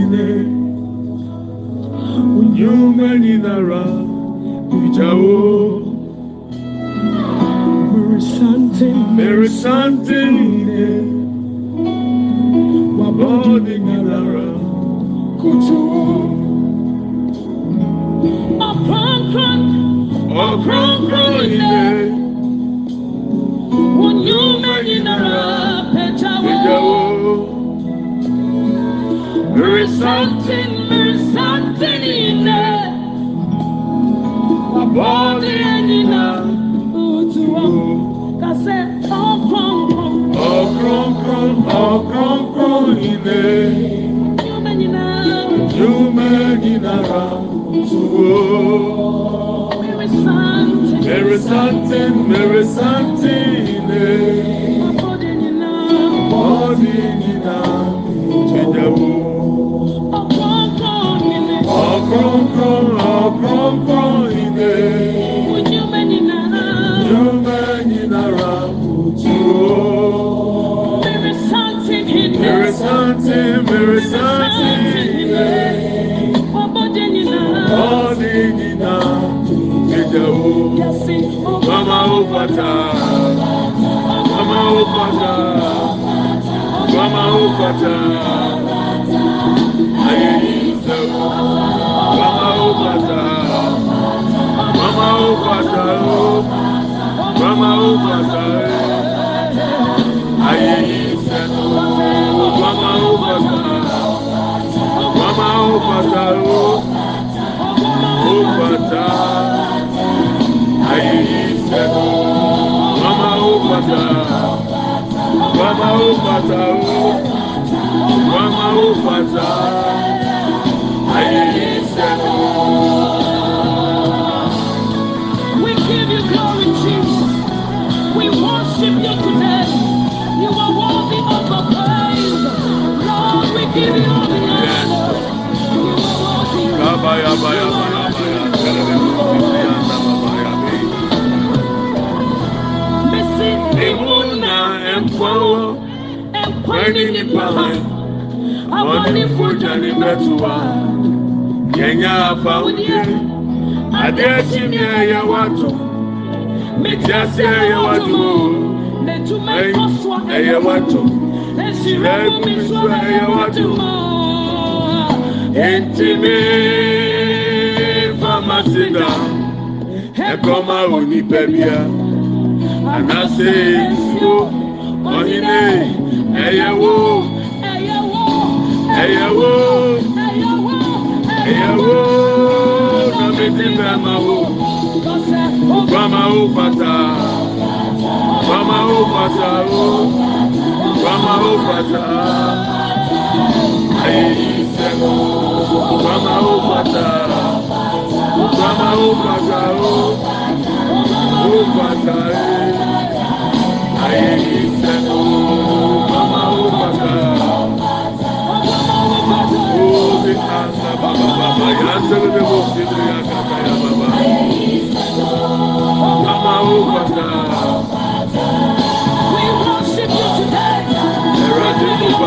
ine. Unyuma nyinara ijawo mere sante. Ine Mama Obasa o, Mama Obasa e, ayé yìí sẹ́nu, Mama Obasa, Mama Obasa o, Obasa, ayé yìí sẹ́nu, Mama Obasa, Mama Obasa o, Mama Obasa. Ẹ̀yẹ wá tó tìrẹ bùnmi sọ ẹyẹ wájú ẹntìmí famasida ẹkọ máa wò ní pẹmíà ànáṣe ìṣó ọyìnlẹ ẹyẹwò ẹyẹwò ẹyẹwò nàmídìí bẹẹ máa wò bàmáwò pàtà bàmáwò pàtà ó. mama upata aisemo mama upata mama upata upata aisemo mama upata aí anda baba baba ya sele de bo sidri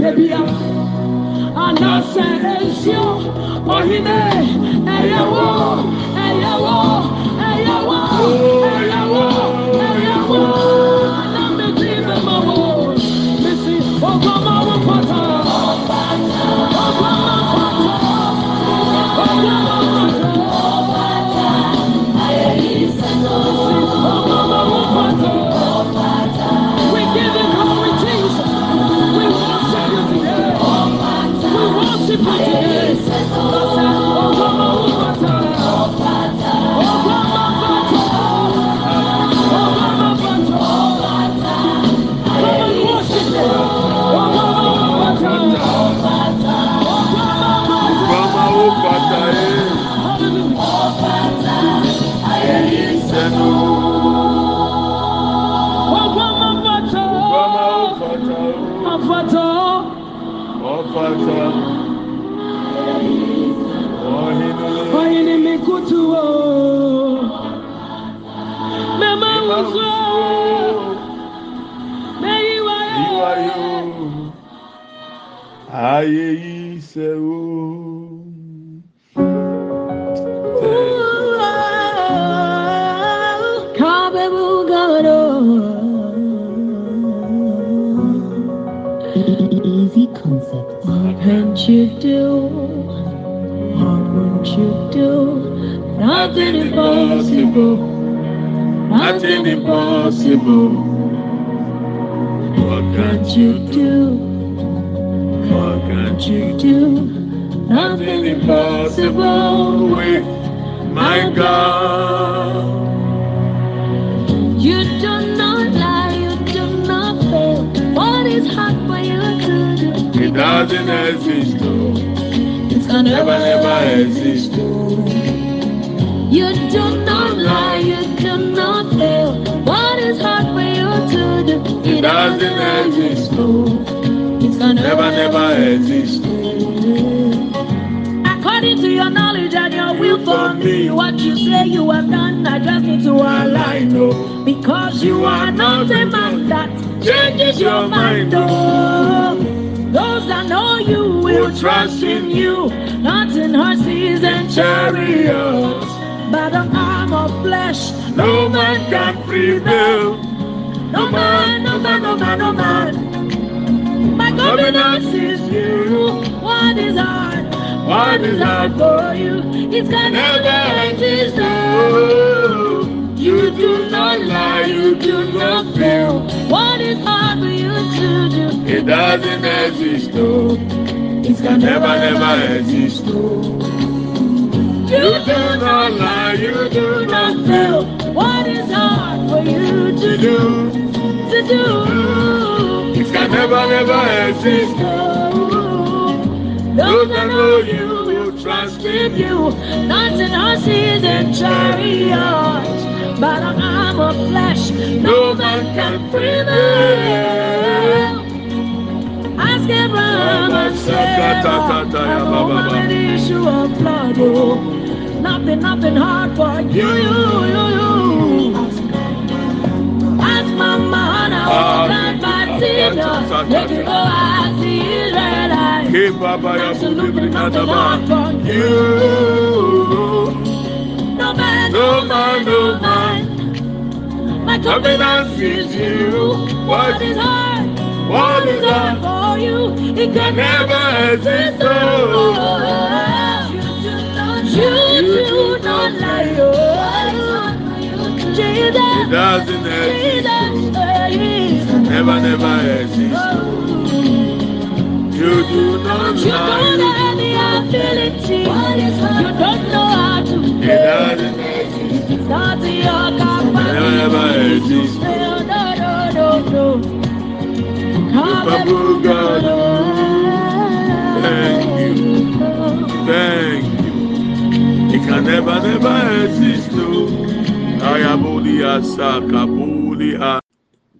debia anase esio ohine eyawo eyawo eyawo eyawo. Trust in you, not in horses and chariots, By the arm of flesh. No man can prevail. No man, no man, no man, no man. My confidence is you. What is hard? What is hard for you? It's gonna never exist. Oh, You do not lie, you do not fail. What is hard for you to do? It doesn't exist. Oh. It's gonna Never, never exist. You do not lie, you do not fail. What is hard for you to do? To do? It can never, never exist. Those that know you will trust in you, not in horses and chariots, but arm of flesh. No man can prevail. Nothing, nothing hard for you, you, you, you. Ask Mama Hannah, oh, God, Bathsheba, make you go ask the Israelites. Hey, Baba, ya Absolutely believe nothing hard you. No man, No man, no man. My confidence is you. What is hard? What is hard for you? It can Never exist. Oh. You do not lie. oh. Jesus. It doesn't exist. Jesus. Never, never exist. You do not You don't have the ability. You don't know how to It doesn't exist. It's not your Never, never capacity. exist. Thank you. Thank you. It can never, never exist. Ayabodi asaka bodi a-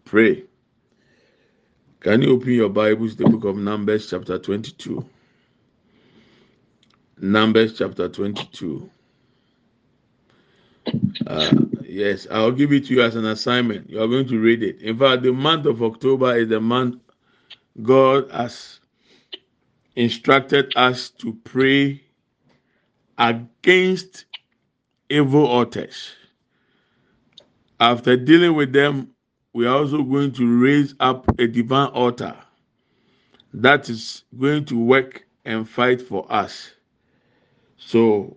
Pray. Can you open your Bibles, the book of Numbers, chapter 22? Numbers, chapter 22. Uh, yes, I'll give it to you as an assignment. You are going to read it. In fact, the month of October is the month God has instructed us to pray against evil altars. After dealing with them, we are also going to raise up a divine altar that is going to work and fight for us. So,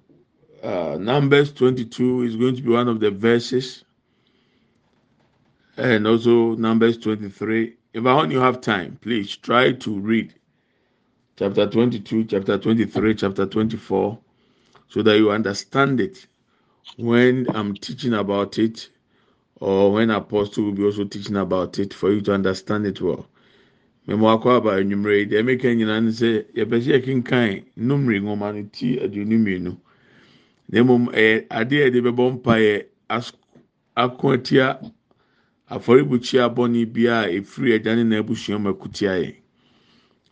uh, Numbers 22 is going to be one of the verses, and also Numbers 23. If I you have time, please try to read chapter 22, chapter 23, chapter 24, so that you understand it when I'm teaching about it, or when Apostle will be also teaching about it for you to understand it well. Atia afɔrebukyia bɔne biara a efiri agya ne n'abusua mu akutia yɛn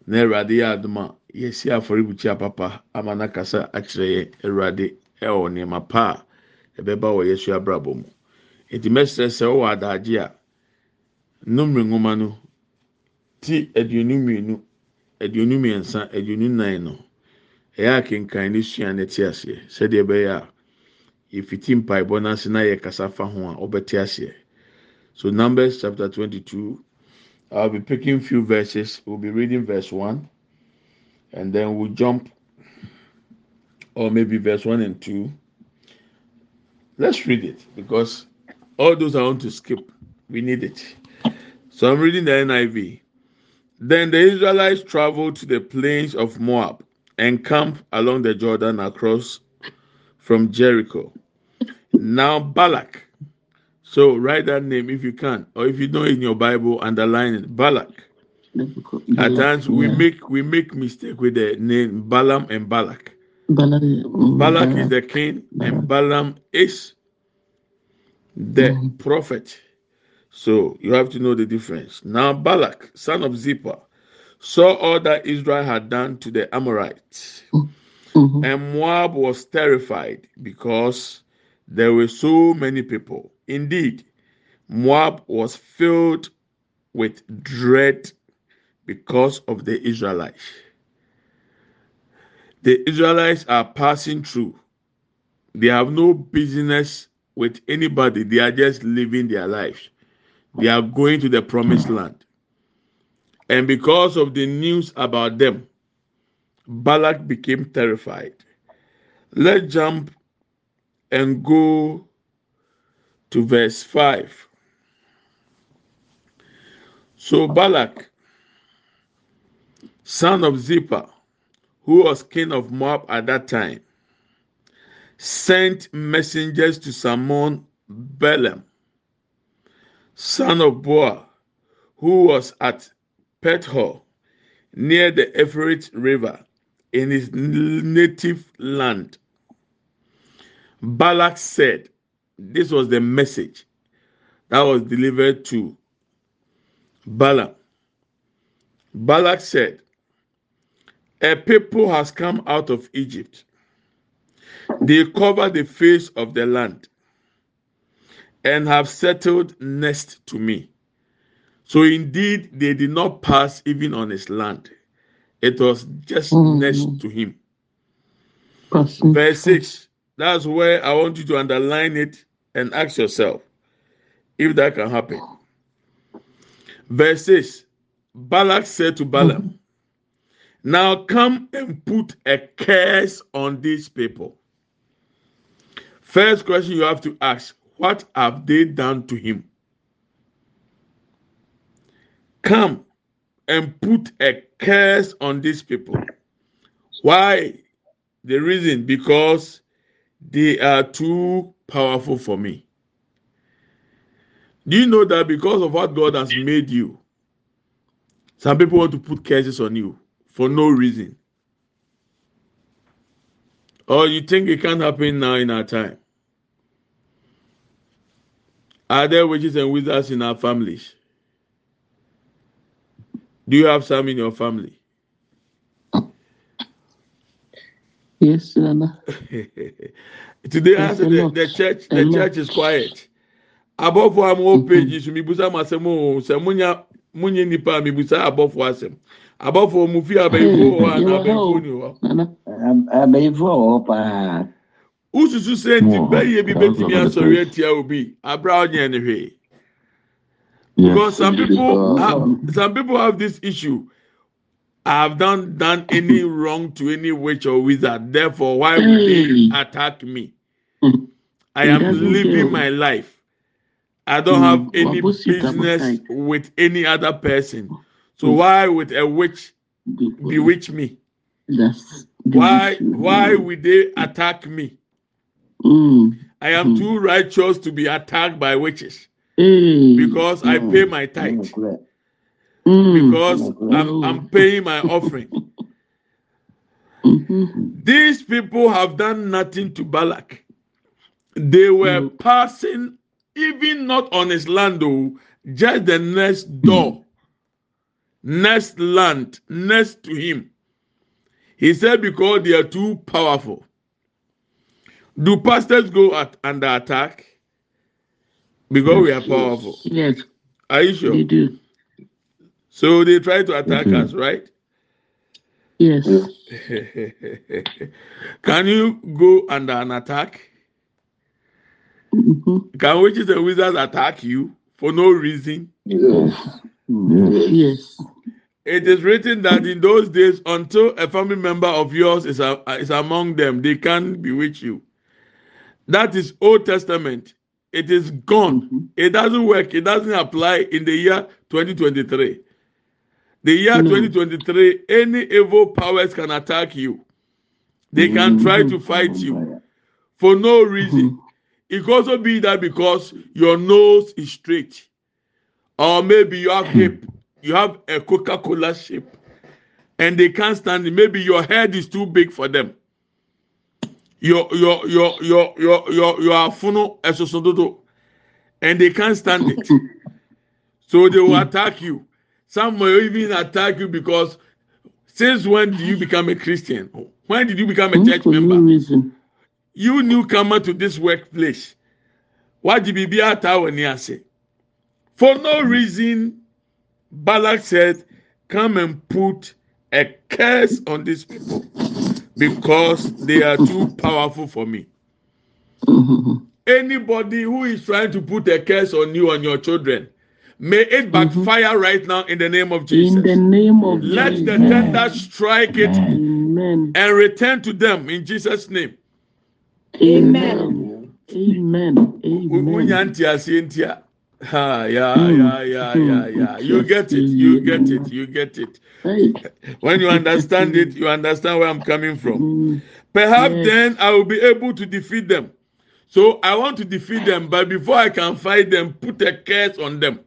na awurade yɛ adom a yɛsi afɔrebukyia papa ama n'akasa akyerɛ yɛn awurade ɛwɔ nneɛma pa a ɛbɛba wɔ yesu abrabɔ mu. Eti mɛsrɛ sɛ ɔwɔ adagye a nnumre nwoma no ti aduonu mmienu aduonu mmiɛnsa aduonu nnan no ɛyɛ akenkan ne sua ne te aseɛ. Sɛdeɛ ɛbɛyɛ a yɛfiti mpaebɔ n'ase na yɛ kasa fa ho a ɔbɛte aseɛ. So numbers chapter twenty-two i'll be picking few verses. We'll be reading verse one and then we'll jump or maybe verse one and two. Let's read it because all those i want to skip we need it. So i'm reading the niv then the israelites traveled to the plains of moab and camped along the jordan across from jericho. Now balak so write that name if you can or if you know in your bible underline it. Balak. At times we make we make mistake with the name balaam and balak. Balak, balak is the king and balaam is the Mhm. prophet. So you have to know the difference. Now balak son of zippor saw all that israel had done to the amorites. Mhm. and Moab was terrified because there were so many people. Indeed, Moab was filled with dread because of the Israelites. The Israelites are passing through. They have no business with anybody. They are just living their lives. They are going to the promised land. And because of the news about them, Balak became terrified. Let's jump and go to verse 5. So Balak, son of Zippor, who was king of Moab at that time, sent messengers to summon Balaam, son of Boa, who was at Pethor near the Euphrates River in his native land. Balak said, This was the message that was delivered to Balaam. Balak said, A people has come out of Egypt. They cover the face of the land and have settled next to me. So indeed, they did not pass even on his land. It was just Mhm. next to him. Verse 6. That's where I want you to underline it and ask yourself if that can happen. Verse 6. Balak said to Balaam, Now come and put a curse on these people. First question you have to ask What have they done to him? Come and put a curse on these people. Why? The reason because they are too powerful for me. Do you know that because of what God has made you, some people want to put curses on you for no reason? Or you think it can't happen now in our time? Are there witches and wizards in our families? Do you have some in your family? Yes, Nana. Today, yes, the, the, the church, the Nana. church is quiet. Above I'm all pages, Mibusa Masemo, oh, Samunya Munya Nipa, Mibusa above Wasem. Above for Mufi Abeyfo and Abeyfo. Abeyfo Opa. Ususu said, Tibay, be betting me as a retia will be. A brown anyway. Because some people have, some people have this issue. I have done done any wrong to any witch or wizard therefore why would they attack me Mm. I am living my life. I don't Mm, have any business with any other person. So Mm. why would a witch bewitch me? Why why would they attack me? I am too righteous to be attacked by witches because I pay my tithe. Mm. Because I'm. I'm paying my offering. Mhm. These people have done nothing to Balak. They were Mm. passing, even not on his land, though, just the next door, next land, next to him. He said, because they are too powerful. Do pastors go at, under attack? Because we are powerful. Yes, Are you sure? they do. So they try to attack Mhm. us, right? Yes. Can you go under an attack? hmm Can witches and wizards attack you for no reason? Yes. Yes. It is written that in those days, until a family member of yours is, a, is among them, they can't bewitch you. That is Old Testament. It is gone. Mhm. It doesn't work. It doesn't apply in the year 2023. The year hmm. No. 2023, any evil powers can attack you. They can hmm. try to fight you hmm. for no reason. It could also be that because your nose is straight, or maybe you have hip, you have a Coca-Cola shape, and they can't stand it. Maybe your head is too big for them. Your your your your your your your funnel and they can't stand it. So they will attack you. Some may even attack you because since when did you become a Christian? When did you become a church member? reason. you newcomer to this workplace wagye biribi ata wɔ ni ase for no reason balak said come and put a curse on these people because they are too powerful for me anybody who is trying to put a curse on you and your children may it backfire right now in the name of jesus In the name of Jesus. let the Jesus. tender strike it Amen. and return to them in jesus name Amen. Amen. wonya Amen. nti aseɛ ntia ha ya Mm. ya ya ya ya you get it you get it you get it when you understand it you understand where i'm coming from Mm. perhaps Yes. then i will be able to defeat them so i want to defeat them but before i can fight them put a curse on them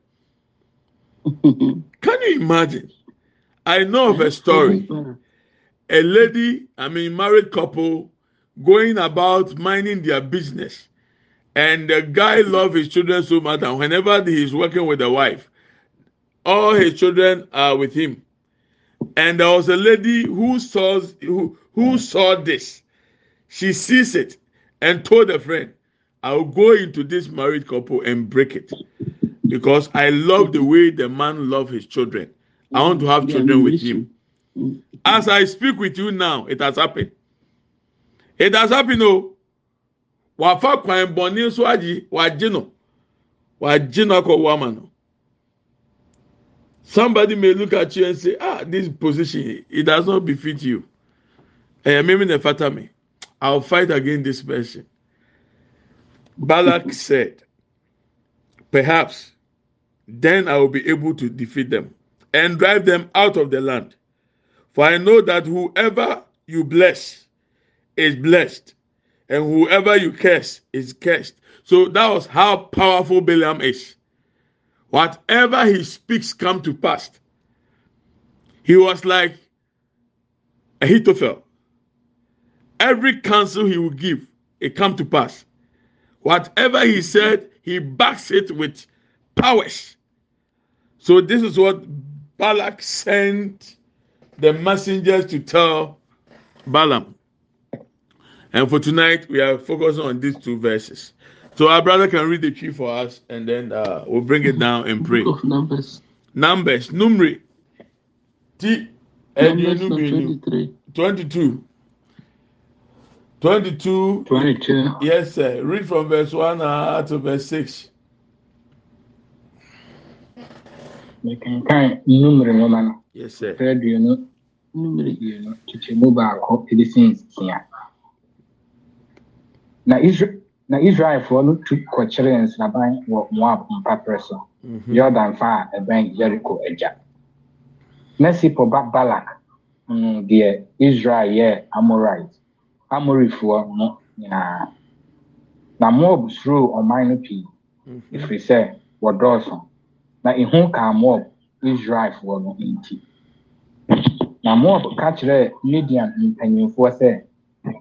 can you imagine i know of a story a lady, I mean, married couple going about minding their business. And the guy loved his children so much, and whenever he's working with the wife, all his children are with him. And there was a lady who saw who, who saw this. She sees it and told a friend, I'll go into this married couple and break it. Because I love the way the man loves his children. I want to have children with him. As I speak with you now, it has happened. It has happened, oh. Wafa kwan bɔnne nso agye wagye no wagye no akɔ wama no. Somebody may look at you and say, ah, this position, it does not befit you. Eh, maybe the fata me. I'll fight against this person. Balak said, perhaps then I will be able to defeat them and drive them out of the land. For I know that whoever you bless is blessed, and whoever you curse is cursed. So that was how powerful Balaam is. Whatever he speaks come to pass. He was like Ahithophel. Every counsel he would give, it come to pass. Whatever he said, he backs it with powers. So this is what Balak sent the messengers to tell Balaam. And for tonight, we are focusing on these two verses. So our brother can read the tree for us, and then uh, we'll bring it down and pray. Numbers. Numbers, numeri, T, Numbers aduonu 23. 22. 22, 22. yes, sir. Read from verse 1 uh, to verse 6. Mekenkan nnumere nwoma no. Pɛ aduonu Numeri. mmienu kyekyɛmu baako ebesi nsia na Isra- na israelfoɔ no tu kɔkyeree nsraban wɔ moab mpaperɛ so. Mhm. yordan fa a ɛbɛn jericho agya. Na sipo ba balak mm, deɛ israel yɛɛ amorite. Amorifoɔ no nyinaa. Na moab suroo ɔman no pii. Mhm. ɛfiri sɛ wɔdɔɔso na ehu kaa moab israelfoɔ no nti na moab ka kyerɛɛ midian mpanyimfoɔ sɛ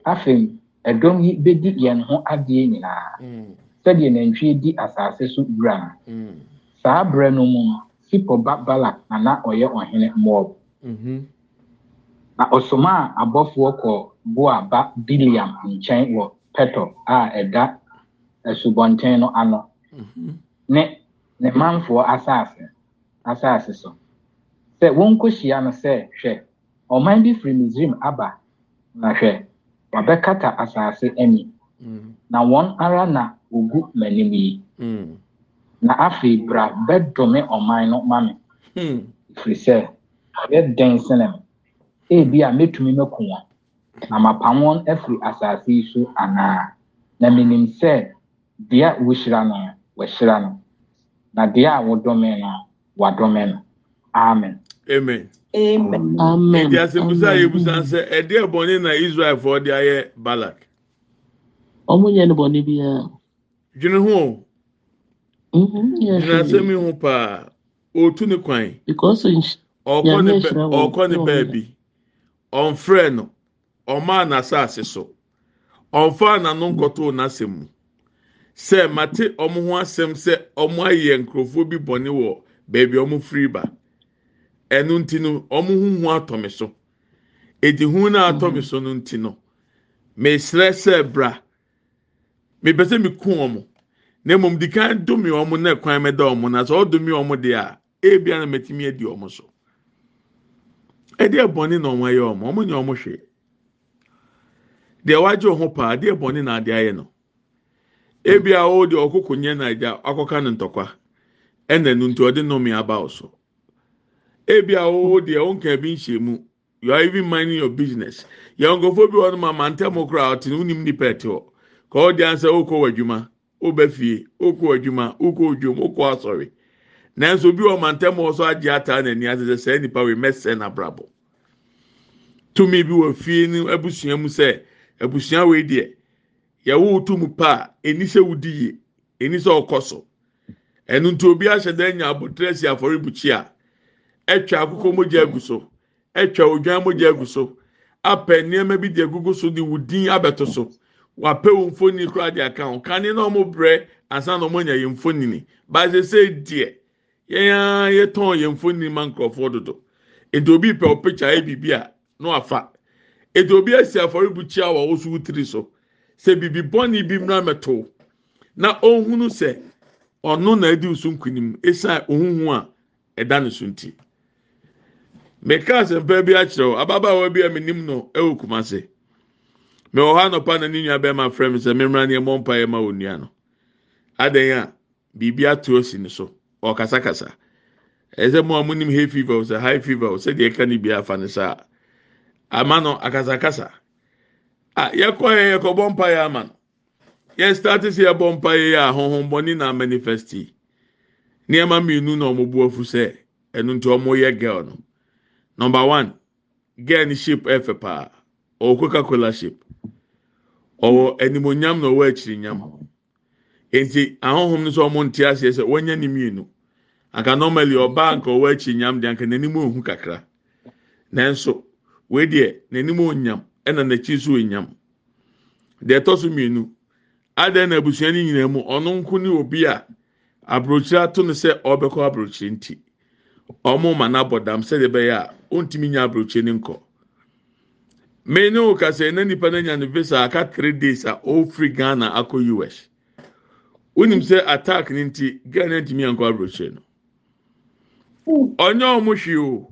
afei ɛdɔm yi bedi yɛn ho adeɛ nyinaa Mm, sɛdeɛ nantwie di asase so wura. Mm, saa berɛ no mu no sipo ba balak na na ɔyɛ ɔhene moab. Mhm, na ɔsomaa abɔfoɔ kɔɔ boa ba biliam nkyɛn wɔ pɛtɔ a ɛda asubɔnten no ano. Mhm. ne ne manfoɔ asase asase so. Sɛ wɔnkɔhyia no sɛ hwɛ ɔman bi firi misrim aba na hwɛ wabɛkata asase ani. Mm. na wɔn ara na ogu m'anim yi. Mm. na afei bra bɛdome ɔman no ma me. Ɛfiri sɛ ɔyɛ den sene me. Ebi a mɛtumi mɛko wɔn na mapam wɔn afiri asase yi so anaa. Na menim sɛ deɛ wohyira no wɔahyira no na deɛ a wodome no wadome no amen amen Amen. Amen. ɛdi asebusa a Amen. yɛbusa sɛ ɛdeɛ bɔne na israelfoɔ de ayɛ balak Ọmụ nyɛ no bɔne biara. dwene ho o Mhm, dwene asɛm hwee. yi ho paa ɔtu ne kwan Because ɔkɔ ne bɛ ɔkɔ ne baabi ɔmfrɛ no ɔmaa n'asase so ɔmfaa n'ano nkɔtoo n'asɛm mu sɛ mate ɔmo ho asɛm sɛ ɔmo ayɛ nkurɔfoɔ bi bɔne wɔ baabi a ɔmo firi ba. Ɛno nti no ɔmo ho hu atɔ me so. Edi hu na atɔ me so no nti no mesrɛ sɛ bra mepɛ sɛ meku ɔmo. Na mmom di kan dome ɔmo na kwan mɛda ɔmo na sɛ ɔdome ɔmo deɛ a ebia na mɛtumi adi ɔmo so. Ɛdeɛ bɔne na ɔmo ayɛ ɔmo ɔmo nyɛ ɔmo hwee. Deɛ wagye ɔho paa deɛ bɔne na ade ayɛ no. ebi a ọ dị ọkụkọ nye naija akụkọ na ntọkwa. Ɛna nu nti ɔde nnome aba ọsọ. Ebi a ọ dị ɔnka bi nhyɛmu you are even minding your business. Yɛn nkɔfo bi wɔn ma ma ntɛm kora ɔte ne wunim nipa ɛte hɔ ka ɔdi ansa ɔkɔ wɔ adwuma ɔba fie ɔkɔ adwuma ɔkɔ odwom ɔkɔ asɔre nanso obi wɔ ma ntɛm ɔsɔ agye ataa n'ani asese sɛ nipa wei mɛsɛ n'abrabɔ tumi bi wɔ fie ne abusua mu sɛ abusua wei deɛ. Yɛwo tu mu pa a eni sɛ wodi yie eni sɛ ɔkɔ so. Ɛnu nti obi ahyɛ dɛ nya abotire si afɔrebukyi a ɛtwa akokɔ mogya agu so ɛtwa odwan mogya agu so apɛ nneɛma bi de agugu so de wo din abɛto so. Wapɛ wo mfoni koraa de aka ho. Kane na ɔmo brɛ ansa na ɔmo nya yɛn mfoni baasi sɛ deɛ yɛn yɛtɔn yɛn mfoni ma nkorɔfoɔ dodo. Edo obi pɛ ayɛ biribi a na wafa. Edo obi asi afɔrebukyi a wɔwɔ so wotiri so sɛ bibi bɔnne bi mmira mɛto na ɔnhunu sɛ ɔno na edi so nkunim esan ohuhu a ɛda ne so nti. Mɛka asɛmpa bi akyerɛ o ababaawa bi a menim no ɛwɔ kumase. Mɛwɔ ha nɔpa na ne nua bɛrima frɛ mi sɛ mmemmira ne ɛmɔ mpa yɛ ma wɔ nua no. Adan a biribi ato osi ne so ɔkasakasa. Ɛsɛ mo a mo nim hay fever sɛ high fever o sɛdeɛ ɛka ne bi afa ne saa. Ama no akasakasa. A yɛkɔ yɛ yɛkɔ bɔ mpa yɛ ama no yɛn start sɛ yɛbɔ mpa yɛ a honhommɔni na manifesti. Nneɛma mmienu na wɔn bu afu sɛ ɛno nti wɔn yɛ girl no number one girl ne shape ɛfɛ paa ɔwɔ coca cola shape ɔwɔ animonyam na ɔwɔ akyiri nyam. Nti ahohom no sɛ wɔn nte aseɛ sɛ wɔnyɛ ne mmienu anka normally ɔbaa nka ɔwɔ akyiri nyam deɛ anka n'anim ohu kakra. Nanso wei deɛ n'anim onyam ɛna n'akyi nso onyam deɛ ɛtɔ so mmienu adan na abusua no nyinaa mu ɔno nko ne obi a aburokyire ato no sɛ ɔbɛkɔ aburokyire nti ɔmo ma n'abɔ dam sɛdeɛ ɛbɛyɛ a ɔntumi nya aburokyire ne nkɔ. Mmea ne wo kasa na nipa no nya ne visa aka three days a ɔfiri ghana akɔ us wonim sɛ attack ne nti ghana ntumi ankɔ aburokyire no. Ɔnyɛ ɔmo hwee o.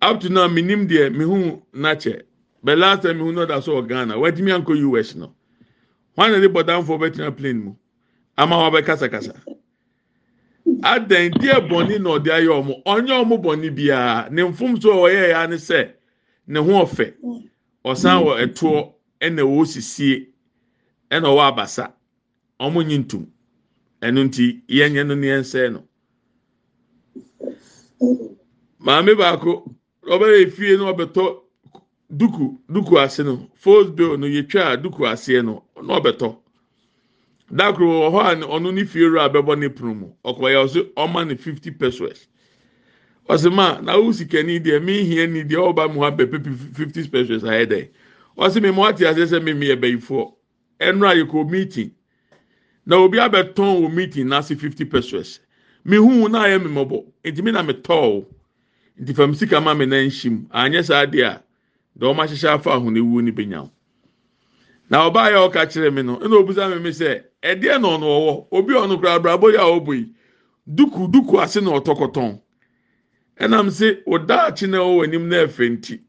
Up to now minim deɛ mihu n'akyɛ. But last time mihu n'ɔda so wɔ ghana wɔntumi ankɔ us no wọn na de bɔdanfoɔ bɛtena plane mu ama wɔn abɛkasakasa adan deɛ bɔnni na ɔde ayɛ wɔn ɔnyɛ wɔn bɔnni biara ne nfum so a ɔyɛ ya ne sɛ ne ho ɔfɛ ɔsan wɔ ɛtoɔ ɛna ɛwɔ sisie ɛna ɔwɔ abasa wɔn nyi ntum. Ɛno nti yɛn nyɛ no ne yɛn no. Maame baako ɔbɛyɛ fie na ɔbɛtɔ duku duku ase no fold bill no yɛtwa duku aseɛ no na ɔbɛtɔ. Dakoro wɔ hɔ a ɔno ne fie wura bɛbɔ ne pono mu. Ɔkɔyɛ ɔso ɔma ne fifty pesos. Ɔsɛ ma na awo sikani deɛ mi hia ni deɛ ɔba mu ha bɛ pepe fifty pesos ayɛ dɛ. Ɔsɛ mi mu ate ase sɛ mi mi yɛ bɛyifoɔ ɛnura yɛ kɔ meeting. Na obi abɛtɔn wɔ meeting n'ase fifty pesos. Mi hu na ayɛ mi mɔbɔ nti mi na mi tɔɔ nti sika ma mi na nhyim. Anyɛ saa deɛ a. deɛ wɔn ahyehyɛ afa ahonewuo no benya wo na ɔbaa yɛ ɔka kyerɛ mi no ɛna obusa mi mi sɛ ɛdeɛ na ɔno ɔwɔ? Obi ɔno kora abrabɔ yɛ a ɔbɔ yi duku duku ase na ɔtɔkɔtɔn ɛnam sɛ ɔdaakye na ɔwɔ anim na ɛfɛ nti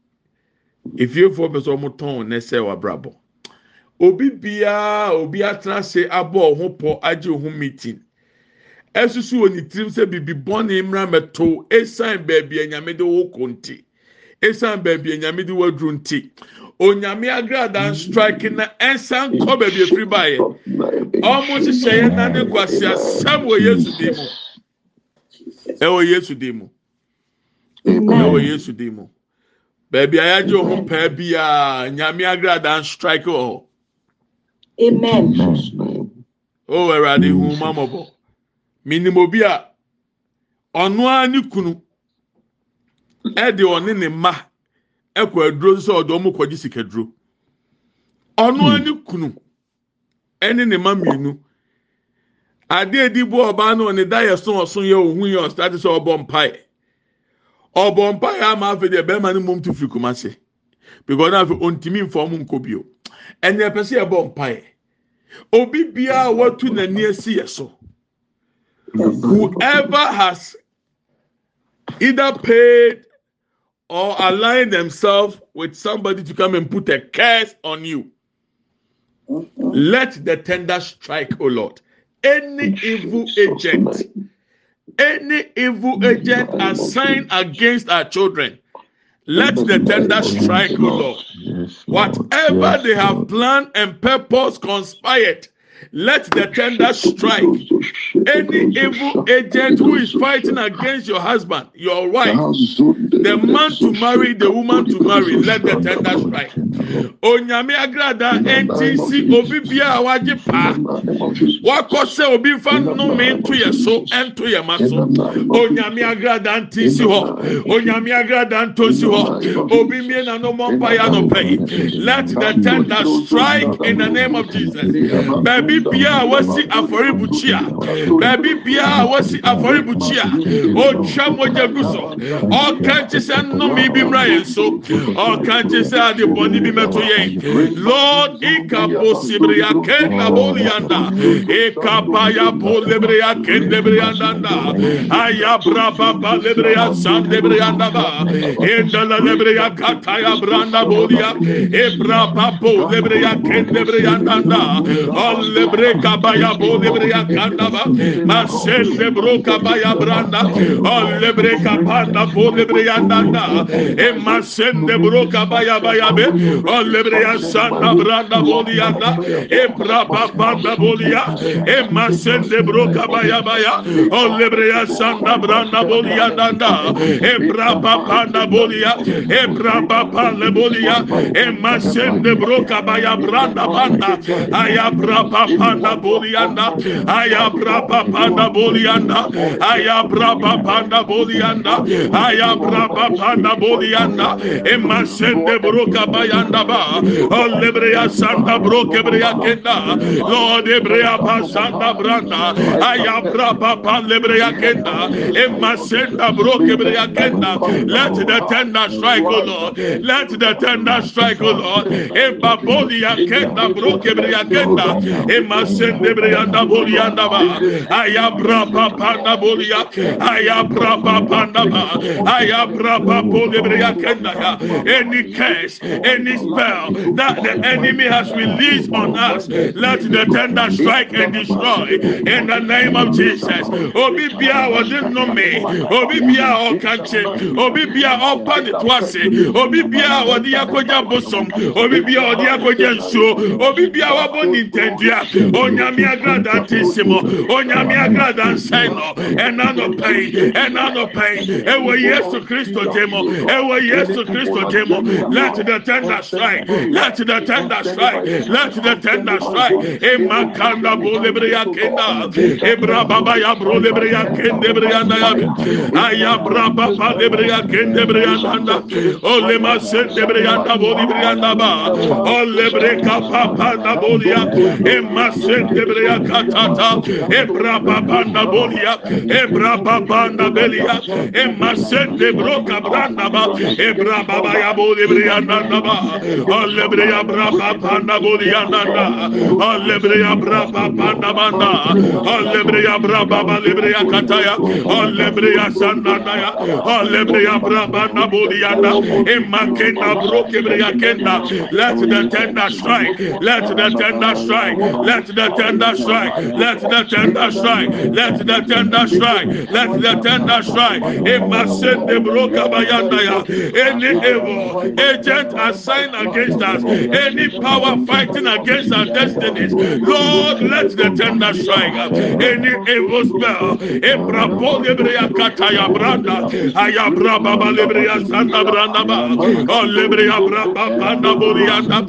efiefoɔ pɛ sɛ ɔmo tɔn na ɛsɛ wabrabɔ obi biara obi atena ase abɔ ɔho pɔ agye ɔho meeting. Ɛsusu wɔ ne tirim sɛ bibi bɔnne mmira mɛto esan beebi enyame de wo ɛsiane baabi anyame de waduru nti onyame agradan strike na ɛnsa nkɔ baabi efiri baayɛ ɔmo nhyehyɛeɛ na ne kwasi asɛm wɔ yesu din ɛwɔ yesu din ɛwɔ yesu din mu. A yagye wɔn pɛɛ biara nyame agradan strike wɔ hɔ. O oh, awurade hu mamɔbɔ minimu a ɔnoa ne kunu. Ɛde ɔne ne mma ɛkɔ aduro sɛ ɔde ɔmo kɔgye sikaduro ɔno ara ne kunu ɛne ne mma mmienu adeɛ edi bu ɔbaa no ɔne da yɛ so ɔso yɛ ohun yɛ ɔsitati sɛ ɔbɔ mpae. Ɔbɔ mpae ama afɛ deɛ bɛrima ne mom tu firi kumase because na afɛ ontimi nfɔm nkɔ bio. Ɛnna ɛpɛ sɛ ɛbɔ mpae. Obi biara watu n'ani asi yɛ so. Whoever has either paid or align themselves with somebody to come and put a curse on you. Let the tender strike o lord. Any evil agent any evil agent assigned against our children let the tender strike o lord. Whatever they have planned and purpose conspired, let the tender strike. Any evil agent who is fighting against your husband, your wife, the man to marry, the woman to marry, let the tender strike. Onyame agrada si obi bia a wagye paa. Wakɔ sɛ obi fa nnome nto yɛ so ɛnto yɛ ma so. Onyame agrada si hɔ. Onyame agrada nto si hɔ. Obi mie na no mɔ mpa ya no pɛ. Let the tender strike in the name of Jesus. baabi biara a wasi afɔrebukyia. Baabi biara a wasi afɔrebukyia. Otwa mogya gu so. Ɔka nkye sɛ nnome bi mmra yɛn so. Ɔka nkye sɛ ade bɔne bi mɛto yɛn. Lord ikaposibiriya kɛnabolianda ikabaya polebiriya kɛndebiriyandanda ayabrababa lebiriya sandebiriyandaba indala lebiriya kataya branda bolia ibrababo e lebiriya kɛndebiriyandanda ɔle lebre kabaya bo lebre yakanda ba masel lebro kabaya branda. E o lebre kapanda bo lebre yandanda e masel lebro kabaya baya be. O lebre yasanda branda bo yanda. E braba banda bo ya. E masel lebro kabaya baya. O lebre yasanda branda bo yandanda e braba banda bo ya. E braba banda bo ya. E masel lebro kabaya branda banda. Ayabra babanda bolianda. Ayabra babanda bolianda. Ayabra babanda bolianda. Ayabra babanda bolianda. Emasen lebro kabayanda ba. Ol lebreya sanda bro kenda. Lord ebreya basanda branda. Ayabra papa lebreya kenda. Emasenda bro kebreya kenda. Let the tender strike, O Lord. Let the tender strike, O Lord. Ebabolia kenda bro kebreya kenda. Any curse, any spell that the enemy has released on us, let the tender strike and destroy in the name of Jesus. Obi bia wɔde nnome, obi bia ɔkankye, obi bia ɔpa ne to ase, obi bia wɔde akɔgya bosom, obi bia wɔde akɔgya nsuo, obi bia wɔbɔ ne ntɛndua, onyame agrada ntesi mɔ onyame agrada nsɛe nɔ ɛna nɔpɛi ɛna nɔpɛi ɛwɔ yesu kristo gye mɔ ɛwɔ yesu kristo gye mɔ let the tender strike. Let the tender strike. Let the tender strike. Ema kanda bo lebre ya kenda. Ebra baba ya bro lebre ya kende bre ya na ya. Aya bra baba lebre ya kende bre ya na o le ma se lebre ya na bo lebre ya na ba. O lebre ka papa na bo ya. Em emasende breya katata, ebra baba na bolia, ebra baba na belia, emasende broka branda ba, ebra baba ya nanda ba, Olebreya braba panda bolianda da. Olebreya braba panda banda. Olebreya braba balebreya kataya. Olebreya sandaya. Olebreya braba na bolianda. Emakenda broke breya kenda. Let the tender strike. Let the tender strike. Let the tender strike. Let the tender strike. Let the tender strike. Let the tender strike. Emasende broka bayanda ya. Any evil agent assigned against us, any power fighting against our destinies, Lord, let the tender strike. Any evil spell, Ebrapo lebreya kataya branda, ayabra baba lebreya santa branda ba, o lebreya braba panda burianda,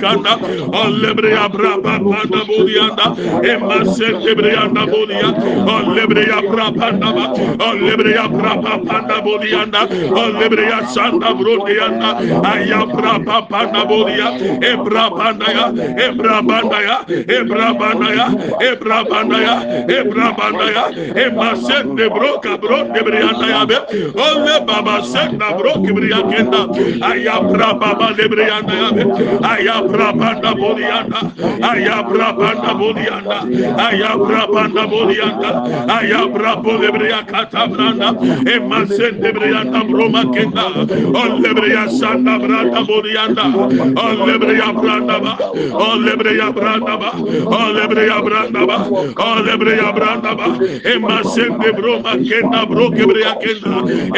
kanda, o olebreya braba banda burianda emasete brianda buria olebreya braba nama olebreya braba banda burianda olebreya santa brodianda aya braba banda buria ebra banda ya ebra banda ya ebra banda ya ebra banda ya ebra banda ya. Emasete broka brode brianda ya be. Ole baba senta broke brianda aya braba banda brianda ya be. Aya braba banda bodianda ayabra banda bodianda ayabra banda bodianda ayabra bolebria katabranda. Emasende brianda broma kenda. Olebria sanda branda bodianda olebria branda ba. Olebria branda ba. Olebria branda ba. Olebria branda ba. Emasende broma kenda brokebria kenda.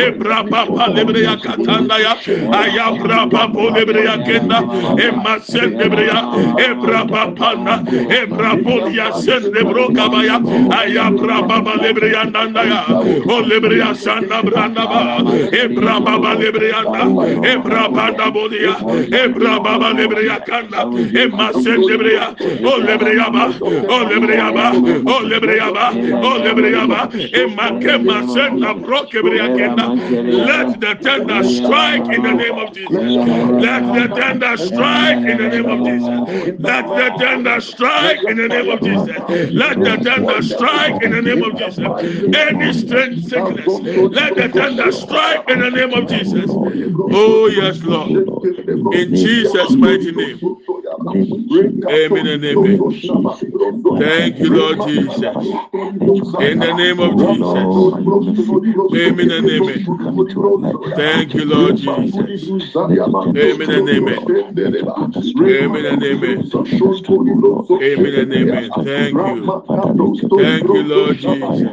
Ebra papa lebria katanda ya ayabra papa lebria kenda. Emasende bria ebra papa na, ebra podia sende broka baya, ayabra baba lebreya nanda ya, ole breya sanda branda ba, ebra baba lebreya na, ebra banda bodia, ebra baba lebreya kanda, emasende breya, ole breya ba, ole breya ba, ole breya ba, ole breya ba, emake masenda broke breya kenda, let the tender strike in the name of Jesus. Let the tender strike in the name of Jesus. Let the thunder strike in the name of Jesus. Let the thunder strike in the name of Jesus. Any strange sickness, let the thunder strike in the name of Jesus. Oh, yes, Lord. In Jesus' mighty name. Amen and amen. Thank you, Lord Jesus. In the name of Jesus. Amen and amen. Thank you, Lord Jesus. Amen and amen. Amen and amen. Amen and amen. Thank you. Thank you, Lord Jesus.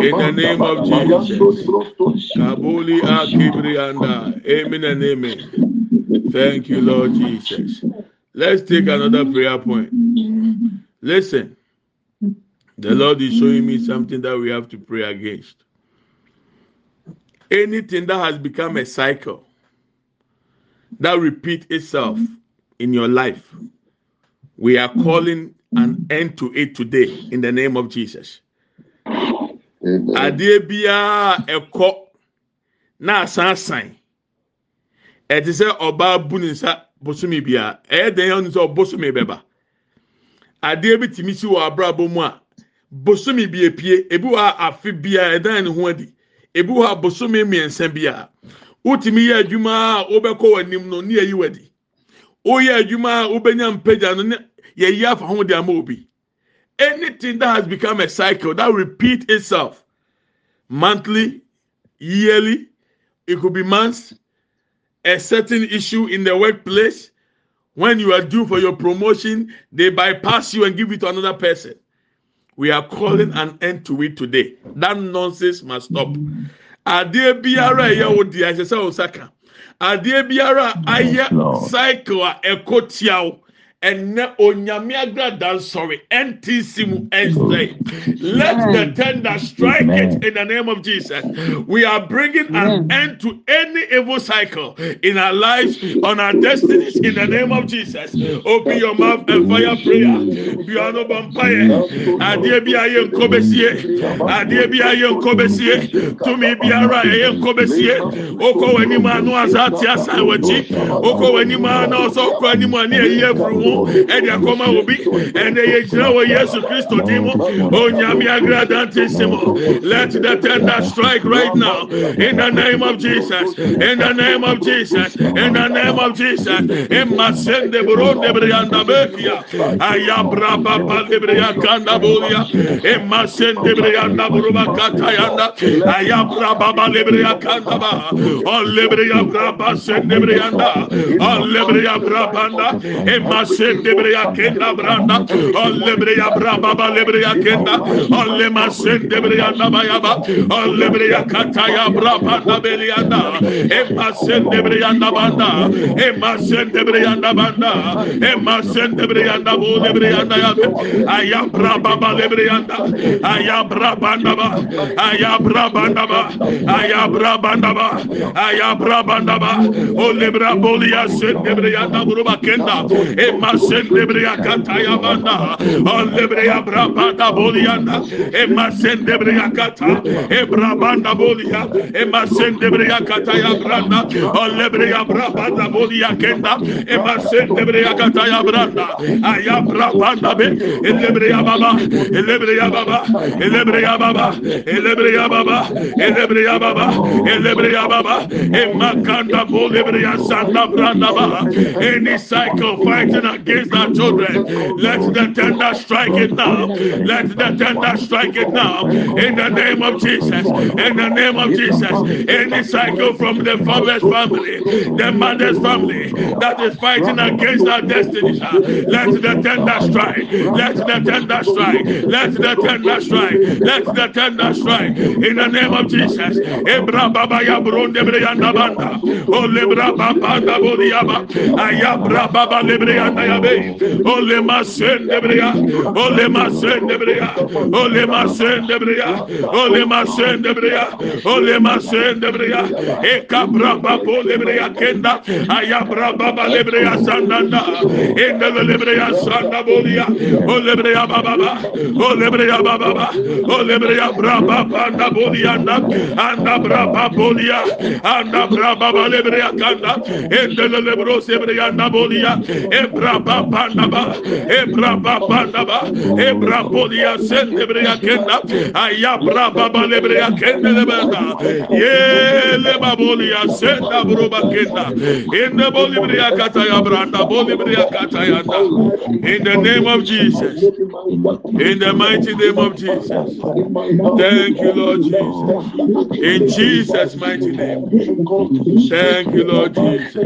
In the name of Jesus. Kabuli Akibrianda. Amen and amen. Thank you, Lord Jesus. Let's take another prayer point. Listen, the Lord is showing me something that we have to pray against. Anything that has become a cycle that repeats itself in your life, we are calling an end to it today in the name of Jesus. Adeɛ biara ɛkɔ na asan asan ɛte sɛ ɔbaa bu ne nsa bosomi biara ɛyɛ den yɛn sɛ ɔbosomi bɛba. Adeɛ bi tìmi si wɔ abrabɔ mu a bosomi bi epie ebi wɔ afe biara ɛdan ne ho adi. Ebi wɔ abosomi mmiɛnsa biara wotumi yɛ adwuma a wobɛkɔ wɔ anim no ne yɛyi wɔ adi. Woyɛ adwuma a wobɛnya mpagya no ne yɛyi afa ho de ama obi. Anything that has become a cycle that repeat itself monthly yearly it could be months a certain issue in the workplace when you are due for your promotion they bypass you and give it to another person. We are calling an end to it today. That nonsense must stop. Adeɛ biara a ɛyɛ wo di ahyɛ sɛ wo saka adeɛ biara a ayɛ cycle a ɛkɔ tia wo ɛnɛ onyame agrada nsɔre ntc mu ɛnsɛe let the tender strike it in the name of jesus. We are bringing an end to any evil cycle in our lives on our destinies in the name of jesus. Open your mouth and fire prayer. Biano bɔmpaeɛ adeɛ bi a yɛ nkɔ besie adeɛ bi a yɛ tumi biara a yɛ nkɔ besie okɔ wɔ anim a no asa ate asa wɔ akyi okɔ wɔ anim a na ɔsɛ ɔkɔ anim a ne yɛyi ho mu ɛde akɔma obi ɛnɛ yɛgyina wɔ yesu kristo din mu. Onyame agradante si mu. Let the tender strike right now. In the name of jesus. In the name of jesus. In the name of jesus. Emma sende buronde brianda bekia ayabra baba libria kanda bolia emma sende brianda buruba katayanda ayabra baba libria kanda ba o libria braba sende brianda. O libria brabanda emma sendebreya kenda branda allebreya braba balebreya kenda allema sendebreya nabaya ba allebreya kataya braba nabeliya da emma sendebreya nabanda emma sendebreya nabanda emma sendebreya nabu debreya da ya aya braba balebreya da aya braba naba aya braba naba aya braba naba aya braba naba olebra bolia sendebreya naburu bakenda emma Emasendebreya kataya banda. Andebreya brabanda bolyanda. Emasendebreya kata. Ebrabanda bolya. Emasendebreya kataya branda. Andebreya brabanda bolya kenda. Emasendebreya kataya branda. Aya brabanda be. Elebreya baba. Elebreya baba. Elebreya baba. Elebreya baba. Elebreya baba. Elebreya baba. Emakanda bolebreya sanda branda baba. Any cycle fighting against our children. Let the tender strike it now. Let the tender strike it now. In the name of jesus. In the name of jesus. Any cycle from the father's family the mother's family that is fighting against our destiny let the tender strike. Let the tender strike. Let the tender strike. Let the tender strike. In the name of jesus. Baba baba baba Yabe, Olema Sendebria, Olema Sendebria, Olema Sendebria, Olema Sendebria, Olema Sendebria, Ekabra Babo Lebria Kenda, Ayabra Baba Lebria Sandanda, Endel Lebria Sandabolia, Olebria Baba, Olebria Baba, Olebria Braba Panda Bolia, Anda Braba Bolia, Anda Braba Lebria Kanda, Endel Lebros Ebria Nabolia, Ebra braba banda ba e braba banda ba e bolia ya kenda. Aya braba ba lebre ya kenda lebanda ye le babolia sen da broba kenda. Enda boli ya kata ya branda boli kata ya anda in the name of Jesus. İn the mighty name of Jesus. Thank you Lord Jesus. İn Jesus mighty name. Thank you Lord Jesus.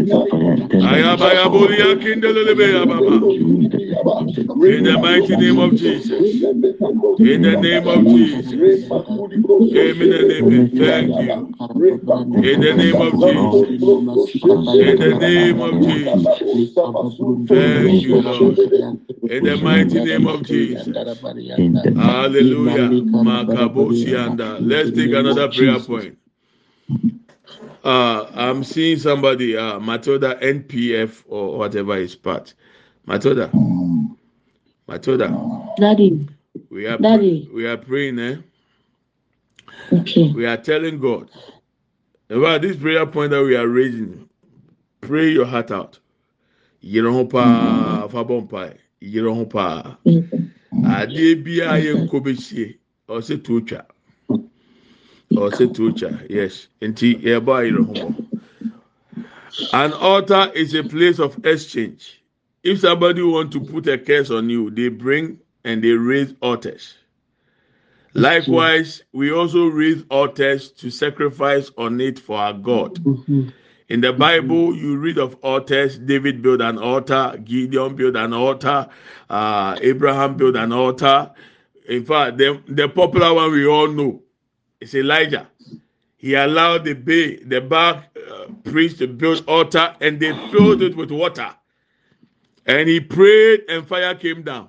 Boli ya kindelebe ya baba in the mighty name of Jesus. In the name of Jesus. Amen thank you. In the name of Jesus. In the name of Jesus. Thank you Lord. In the mighty name of Jesus. Hallelujah. Makabosianda let's take another prayer point. Uh, I'm seeing somebody, uh, Matilda NPF or whatever is part. Matilda, Matilda, Daddy. we are Daddy. we are praying, eh? Okay. We are telling God about this prayer point that we are raising. Pray your heart out. Yere ho paa mm-hmm. fa bɔ mpae. Yere ho paa. Mm-hmm. Adeɛ biara yɛ mm-hmm. nkɔ behyie. Ɔsɛ to twa. Ɔsɛ to twa. Yes. Nti yɛbɔ ayere ho bɔ. An altar is a place of exchange. If somebody want to put a curse on you, they bring and they raise altars. Likewise, we also raise altars to sacrifice on it for our God. Mhm. In the Bible, you read of altars. David built an altar. Gideon built an altar. Uh, Abraham built an altar. In fact, the, the popular one we all know is Elijah. He allowed the Bay, the Baal uh, priest to build altar, and they filled it with water. And he prayed, and fire came down.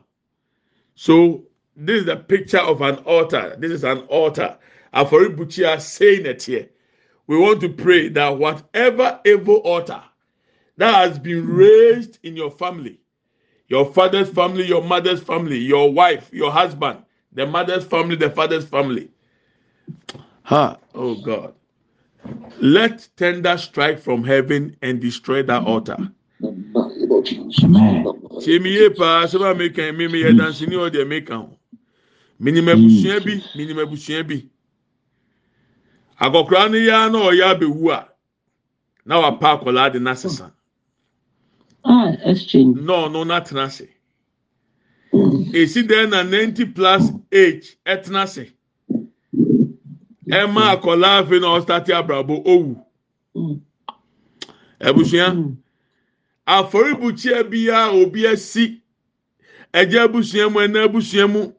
So this is the picture of an altar. This is an altar. Aforibuchia saying it here. We want to pray that whatever evil altar that has been raised in your family, your father's family, your mother's family, your wife, your husband, the mother's family, the father's family. Ha, oh God. Let tender strike from heaven and destroy that altar. tie meyie paa sɛm a mekan me meyɛ danseni ɔ deɛ meka ho. Menim abusua bi menim abusua bi. Akɔkoraa no yɛa na ɔyɛ abɛwu a na wapa akɔlaa de no sesa. Na ɔno noatena ase. Ɛsi dɛn na 90 plus age ɛtena ase? Ɛma akɔlaa afei na ɔstate abrabɔ ɔwu abusua? Afɔrebukyia biara obi asi. Ɛgya abusua mu ɛna abusua mu.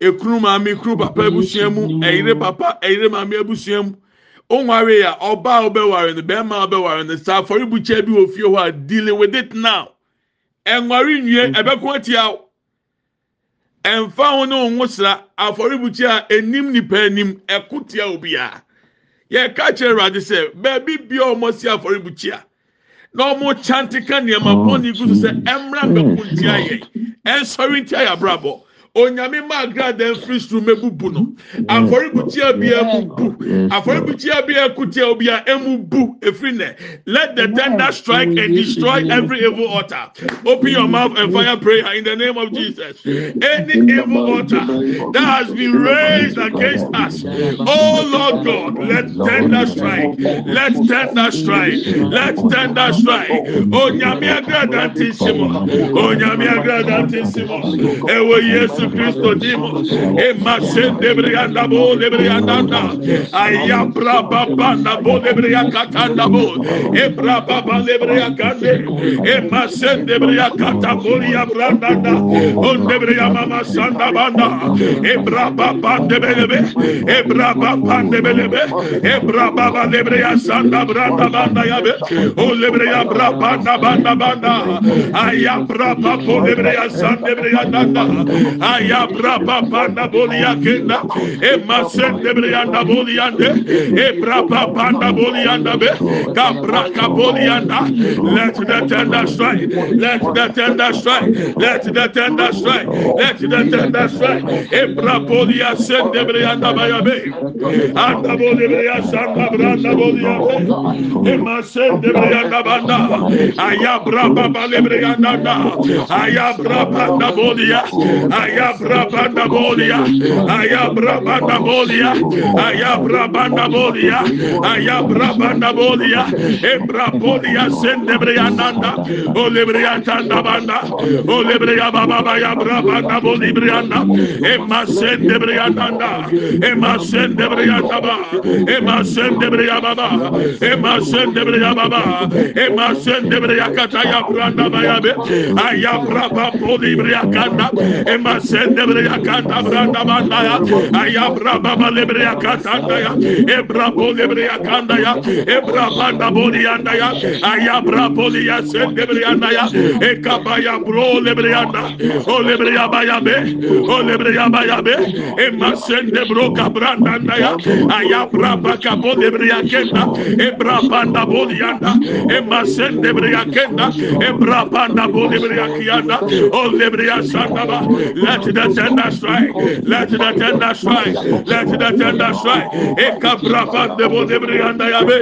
Ekunu maame ekunu papa abusua mu. ɛyere papa ɛyere maame abusua mu. Onware a ɔbaa ɔbɛware no bɛrima a ɔbɛware no saa afɔrebukyia bi wɔ fie hɔ a dealing with it now. Ɛnware nwie ɛbɛko atia o ɛnfa ho ne ho sra afɔrebukyia a enim nipa anim ɛko tia obiara. Yɛka kyerɛ ɛwurade sɛ beebi bia ɔmo si afɔrebukyia. Na ɔmo kyante ka nneɛma bɔnne gu so sɛ ɛmra mbɛko ntia yɛ ɛnsɔre ntia yɛ abrabɔ onyame maa gradaa mfiri soro mɛbubu no. Afɔrebukyia bia mu bu afɔrebukyia bia kutia obia emu bu efiri nɛ let the tender strike and destroy every evil altar. Open your mouth and fire prayer in the name of jesus. Any evil altar that has been raised against us. Oh lord god let tender strike. Let tender strike. Let tender strike. Onyame agrada nti simo onyame agrada nti simo ewo yesu Yesu Kristo dimo e masen debrianda bo debrianda na aya bra ba ba na bo debria katanda bo e bra ba ba debria kande e masen debria katabolia branda na on debria mama sanda banda e bra ba ba debelebe e bra ba ba debelebe e bra ba ba debria sanda branda banda yabe o debria bra banda banda banda aya bra ba bo debria sanda debria danda ayabra baba na boliyakenda e masende briyanda boliyande e braba banda boliyanda be kabra kaboliyanda let the tender strike let the tender strike let the tender strike let the tender strike e braboliya sende briyanda bayabe anda boliya sanda branda boliyande e masende briyanda banda ayabra baba lebriyanda ayabra banda boliya ay Ayabrabanda Bodia, Ayabrabanda Bodia, Ayabrabanda Bodia, Ayabrabanda Bodia, Ebra Bodia, Sendebreananda, Olebreatanda Banda, Olebrea Baba Yabrabanda Bodibrianda, Emma Sendebreananda, Emma Sendebreataba, Emma Sendebreababa, Emma Sendebreababa, Emma Sendebreacataya Branda Bayabe, Ayabraba Bodibreacanda, Emma sendebre yakata branda banda ya ayabra baba lebre yakata ya ebra bolebre yakanda ya ebra banda boli yanda ya ayabra boli ya sendebre yanda ya ekabaya bro lebre yanda o lebre yabaya be. O lebre yabaya be. Ema sendebro kabranda ya ayabra baka bolebre yakenda ebra banda boli yanda ema sendebre yakenda ebra banda boli lebre yakanda o lebre yasanda ba Let the tender strike. Let the tender strike. Let the tender strike. Ekabrafat de bodebrianda yabe.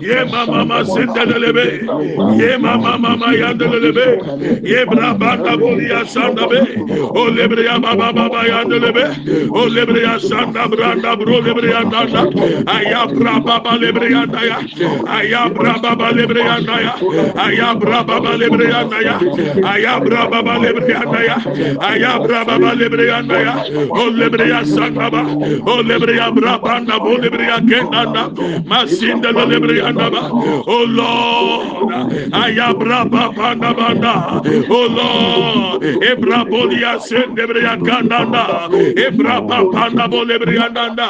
Ye mama mama masinde delebe. Ye mama mama yanda delebe. Ye brabata bolia sanda be. O lebreya mama mama yanda delebe. O lebreya sanda branda bro lebreya danda. Aya brababa lebreya daya. Aya brababa lebreya daya. Aya brababa lebreya daya. Aya brababa lebreya daya. Aya brababa baba lebreyan baya o lebreya sandaba. O lebreya brabanda o lebreya kendanda masinda la lebreya ndaba o lord. Ayabra babanda banda. O lord. Ebra bolia sen lebreya kandanda. Ebra babanda bo lebreya ndanda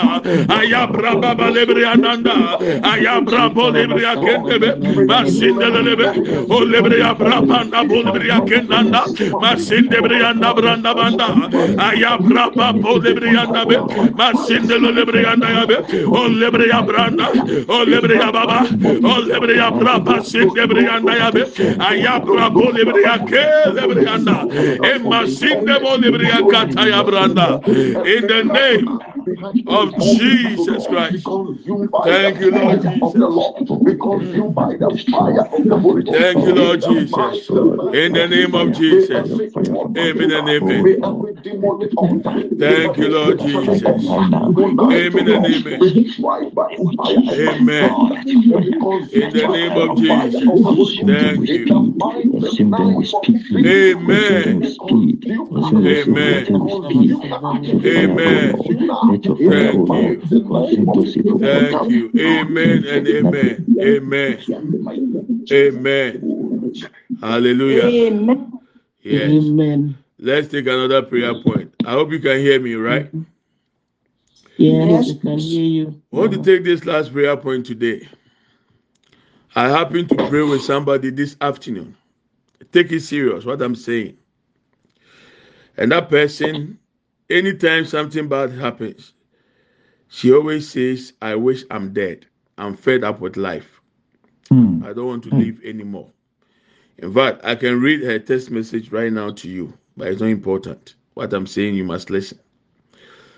ayabra baba lebreya ndanda ayabra bo lebreya kendebe. Masinda la lebe. O lebreya brabanda bo lebreya kendanda. Masinda lebreya ndabanda banda. Ah, ayabra baba bo libria anda be masinde libria anda ya be o libria branda o libria baba o libria braba sinde libria anda ya be ah, ayabra bo libria ke libria anda e masinde bo libria kata ya branda in the name of Jesus Christ. Thank you, Lord Jesus. Thank you, Lord Jesus. In the name of Jesus. Amen and amen. Thank you, Lord Jesus. Amen and amen. Amen. In the name of Jesus. Thank you. Amen. Amen. Amen. Thank you. Amen and amen. Amen. Amen. Hallelujah. Amen. Yes. Amen. Let's take another prayer mm-hmm. point. I hope you can hear me, right? Yes, Yes. we can hear you. I want to take this last prayer point today. I happen to pray with somebody this afternoon. Take it serious, what I'm saying. And that person, anytime something bad happens, she always says, I wish I'm dead. I'm fed up with life. Hmm. I don't want to hmm. live anymore. In fact, I can read her text message right now to you, but it's not important. What I'm saying, you must listen.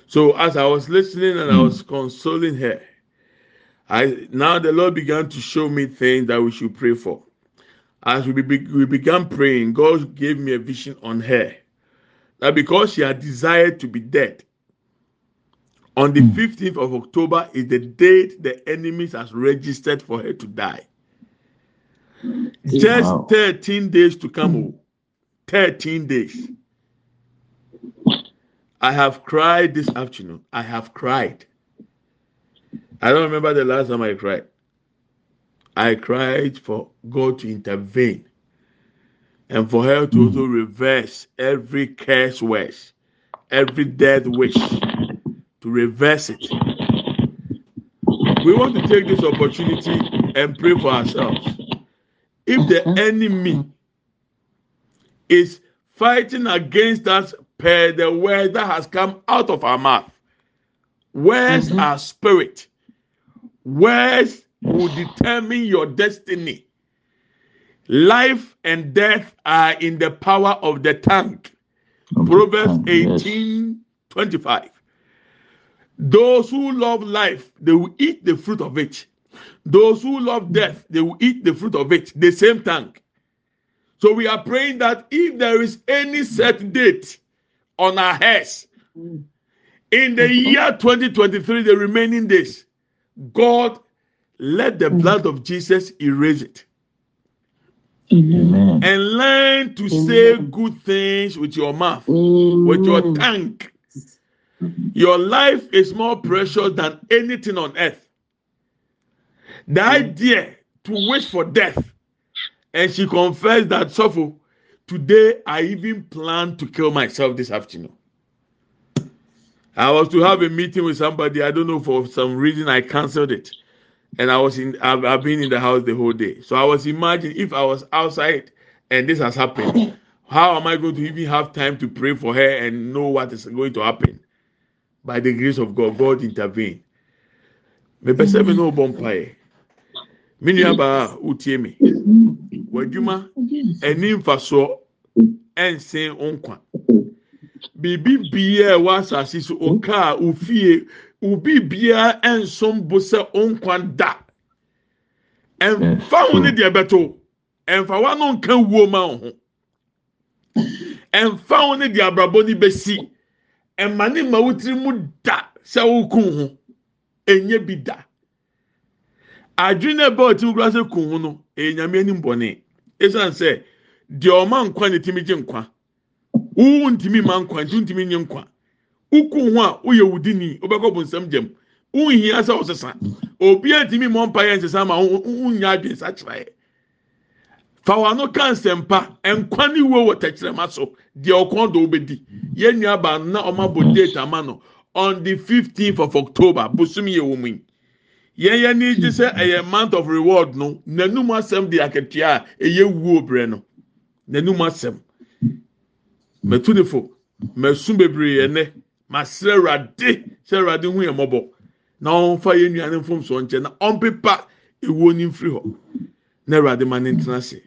So as I was listening and I hmm. was consoling her, I now the Lord began to show me things that we should pray for. As we, be, we began praying, God gave me a vision on her that because she had desired to be dead, on the hmm. 15th of October is the date the enemies has registered for her to die. Just 13 days to come. Oh. Oh. 13 days. I have cried this afternoon. I have cried. I don't remember the last time I cried. I cried for God to intervene and for her to also hmm. reverse every curse wish, every death wish, to reverse it. We want to take this opportunity and pray for ourselves. If the hmm. enemy hmm. Is fighting against us per the word that has come out of our mouth, words are spirit. Words will determine your destiny. Life and death are in the power of the tongue. Proverbs 18 25. Those who love life, they will eat the fruit of it. Those who love death, they will eat the fruit of it. The same tongue. So we are praying that if there is any set date on our heads in the year 2023, the remaining days, God let the blood of Jesus erase it. Amen. And learn to say good things with your mouth, with your tongue. Your life is more precious than anything on earth. The idea to wish for death, and she confessed that, Sopho, today I even planned to kill myself this afternoon. I was to have a meeting with somebody. I don't know for some reason I cancelled it, and I was in. I've, I've been in the house the whole day. So I was imagining if I was outside and this has happened, how am I going to even have time to pray for her and know what is going to happen? By the grace of God, God intervened. me mpaeɛ me me w'adwuma ani mfasoɔ ɛnsen nkwa biribi biara ɛwɔ asase so ɔka a ofie obi biara ɛnsom bo sɛ nkwa da ɛnfa ho ne deɛ bɛto ɛnfa wa no nka wuo ma ho ɛnfa ho ne deɛ abrabɔ ne bɛsi ɛma ne ma wotiri mu da sɛ wokun ho enye bi da adwene a ɛbɛ ɔtí kura sɛ kun ho no ɛyɛ nyame anim bɔne. Esan sɛ deɛ ɔma nkwa ne timi gye nkwa. Wuwu ntumi ma nkwa nti ntumi nye nkwa. Ukun ho a woyɛ wudi ni wobɛkɔ bɔ nsɛm gyam. Wunhia sɛ ɔsesa obiara ntumi mɔ mpa yɛ nsesa ma wunya adwene sa kyerɛ yɛ fawano ka nsɛmpa nkwa ne wuo wɔ tɛkyerɛma so. Deɛ ɔkɔn do wobɛdi yɛn nua baanu na ɔma bɔ date ama no on the fifteenth of october bosomi yɛ wɔ mu yi. Yɛn yɛn ni gye sɛ ɛyɛ month of reward no n'anum asɛm de akatua a ɛyɛ wuo brɛ no. N'anum asɛm. Mɛtu ne fo. Mɛsu bebree ɛnɛ masrɛ awurade sɛ awurade hu yɛn mɔbɔ na ɔnfa yɛn nua ne mfom so nkyɛn na ɔmpepa ewuo ne mfiri hɔ. Na awurade ma ne ntena ase.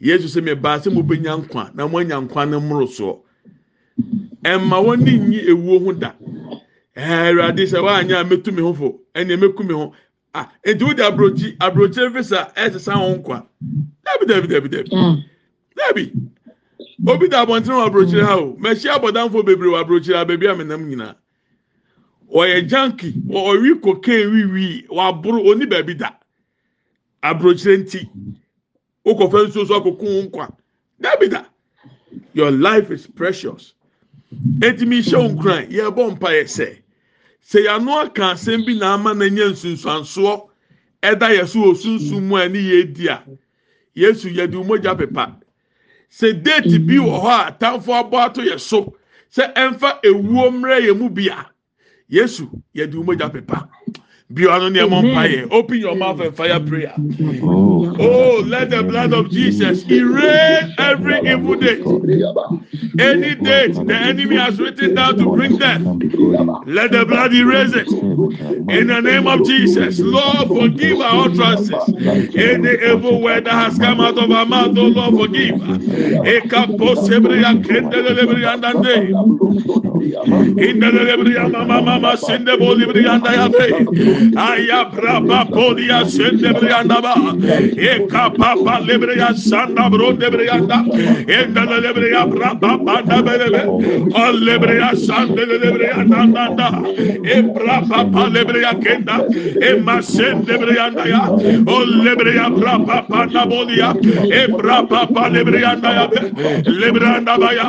Yesu sɛ mɛ baa sɛ mo bɛnya nkwa na mo anya nkwa ne mmoro soɔ. Ɛmma wɔn ne nyi ewuo ho da. Ɛɛ awurade sɛ wanya a metu mi ho fo. Ɛnna meku mi ho ah eti wo de aburokyi aburokyi visa ɛsesa ho nkwa. Dabi dabi dabi dabi. Mm. dabi. Obi da abɔnten wɔ aburokyi ha o. Mɛhyia abɔdanfo bebree wɔ aburokyi ha beebi a menam nyinaa wɔyɛ janki ɔwi cocaine wiwi waboro oni baabi da. Aburokyi nti wokɔfɛ nsuo so akoko ho nkwa. Dabi da. Your life is precious. Eti mi hyɛ nkran yɛ bɔ mpa yɛ sɛ sɛ yanu aka asɛm bi na ama na nye nsunsuansoɔ ɛda yɛ so wɔ sunsun mu a ɛne yɛ di a yesu yɛde mogya pepa. Sɛ deeti bi wɔ hɔ a atamfo abɔ ato yɛ so sɛ ɛnfa ewuo mmerɛ yɛ mu bi a yesu yɛde mogya pepa open your mouth and fire prayer. Oh. oh, let the blood of Jesus erase every evil date. Any date the enemy has written down to bring death, let the blood erase it. In the name of Jesus, Lord, forgive our utterances. Any evil word that has come out of our mouth, oh Lord, forgive. Ekaposebria kendelelebriandande. Aya braba podia sende brianda ba. E kapa pa lebreya sanda bro lebreanda. E da lebreya braba banda belebe. Al lebreya sande lebreya nanda da. E braba pa lebreya kenda. E masen lebreanda ya. O lebreya braba banda bodia. E braba pa lebreanda ya. Lebreanda ba ya.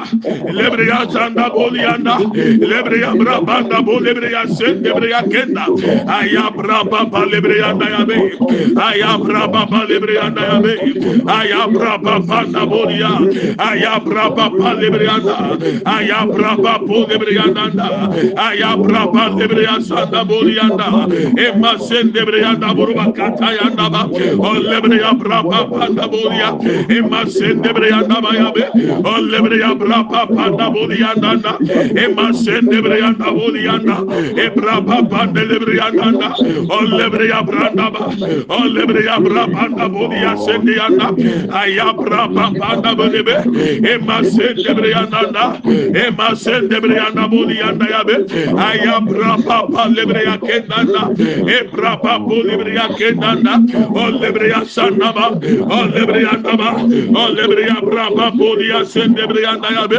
Lebreya sanda bodia. Lebreya braba banda bo lebreya sende lebreya kenda. Aya Aya braba palebre yanda yabe. Aya braba palebre yanda yabe. Aya braba panda bolia. Aya braba palebre yanda. Aya braba polebre yanda. Aya braba lebre yanda bolia yanda. Emma sendebre yanda buruba kata yanda ba. Olebre ya braba panda bolia. Emma sendebre yanda ba yabe. Olebre ya braba panda bolia yanda. Emma sendebre yanda bolia yanda. Ebraba panda lebre yanda. yanda olebre ya branda ba. Olebre ya branda bo ya sende yanda. Ayabra banda bebe ema sende bre yanda ema sende bre yanda bo yanda ya be. Ayabra pa lebre ya kendanda. Ebra pa bo lebre ya kendanda. Olebre ya sanda ba. Olebre yanda ba. Olebre ya bra pa bo ya sende bre yanda ya be.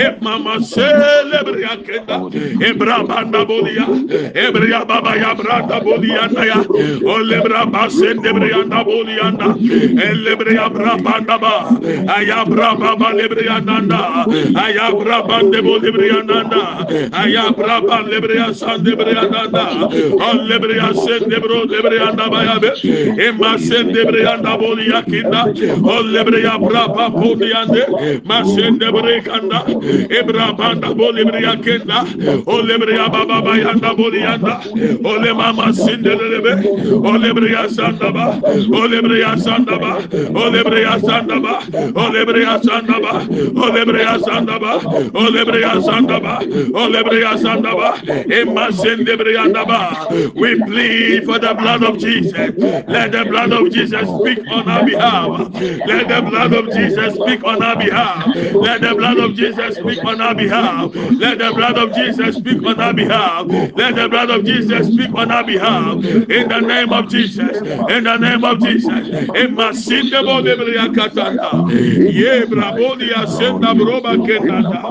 Ema ma selebre ya kenda. Ebra banda bo ya ebra baba ya yanda boli yanda ya. Olebra basen debre yanda. Boli yanda elebre yabra banda ba ayabra baba lebre yanda da ayabra bande boli lebre yanda da ayabra ba lebre yasan debre yanda da olebre yasen debro lebre yanda ba ya be emma sen debre yanda boli yakinda. Olebre yabra ba boli yande. Masen debre kanda. Ebra banda boli lebre yakinda. Olebre yababa yanda. Boli yanda olema We plead for the blood of Jesus. Let the blood of Jesus speak on our behalf. Let the blood of Jesus speak on our behalf. Let the blood of Jesus speak on our behalf. Let the blood of Jesus speak on our behalf. Let the blood of Jesus speak on our behalf. In the name of Jesus. In the name of Jesus. In Masinde Bodebriya Katanda. Ye Brabodia Senda Broba Kenanda.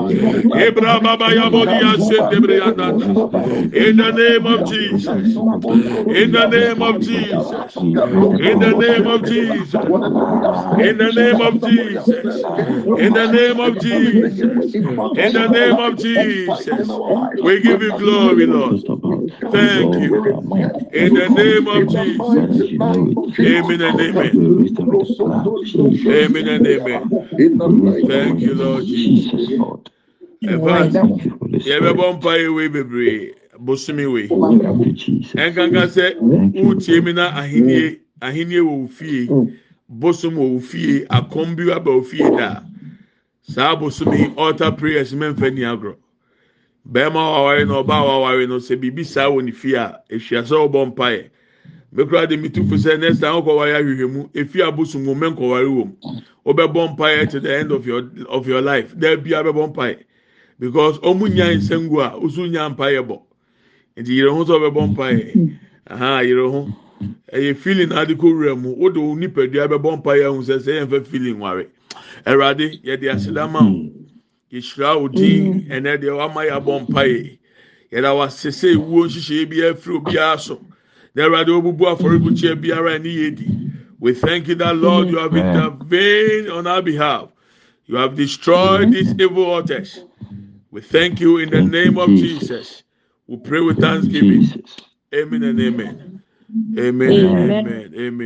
Ebra Baba Yabodia Sende Brianda. In the name of Jesus. In the name of Jesus. In the name of Jesus. In the name of Jesus. In the name of Jesus. In the name of Jesus. We give you glory, Lord. Thank you. In the name of Jesus. Amen and amen. Amen and amen. Thank you, Lord Jesus. Yẹ̀bẹ̀bọ̀ mpa yẹ wei bebree bosomi wei. Ẹnkanka sẹ wútie mi na ahinie wọ wò fie bosom wọ wò fie akɔm bi aba fie da saa bosomi altar prayers mẹ́nfẹ́ ní agorɔ. Bɛrima wawari na ɔbaa wawari no sɛ biribi saa wɔ ne fie a ehyia sɛ ɔbɔ mpa yɛ. Mekura de mi tu fo sɛ next time ɔkɔ wari ahwehwɛ mu efi abosom wo mɛnkɔ wari wɔ mu. Ɔbɛbɔ mpa yɛ to the end of your of your life. Dɛbi abɛbɔ mpa yɛ. because ɔmu nya nsangu a osu nya mpa yɛ bɔ nti yɛrɛ ho sɛ ɔbɛbɔ mpa yɛ aha yɛrɛ ho ɛyɛ feeling adi ko wura mu o de o nipadua bɛbɔ mpa yɛ ahun sɛ sɛ yɛn fɛ feeling ware ɛwurade yɛde asedama o yɛhyira o din ɛnɛ deɛ wama yɛ abɔ mpa yɛ yɛde awa sese ewuo nhyehyɛ bi afiri obiara so na afɔrebukyia biara ɛni yɛ di we thank you that lord you have intervened on our behalf. You have destroyed these evil altars we thank you in the name of jesus. We pray with thanksgiving. Amen and amen. Amen and amen. Amen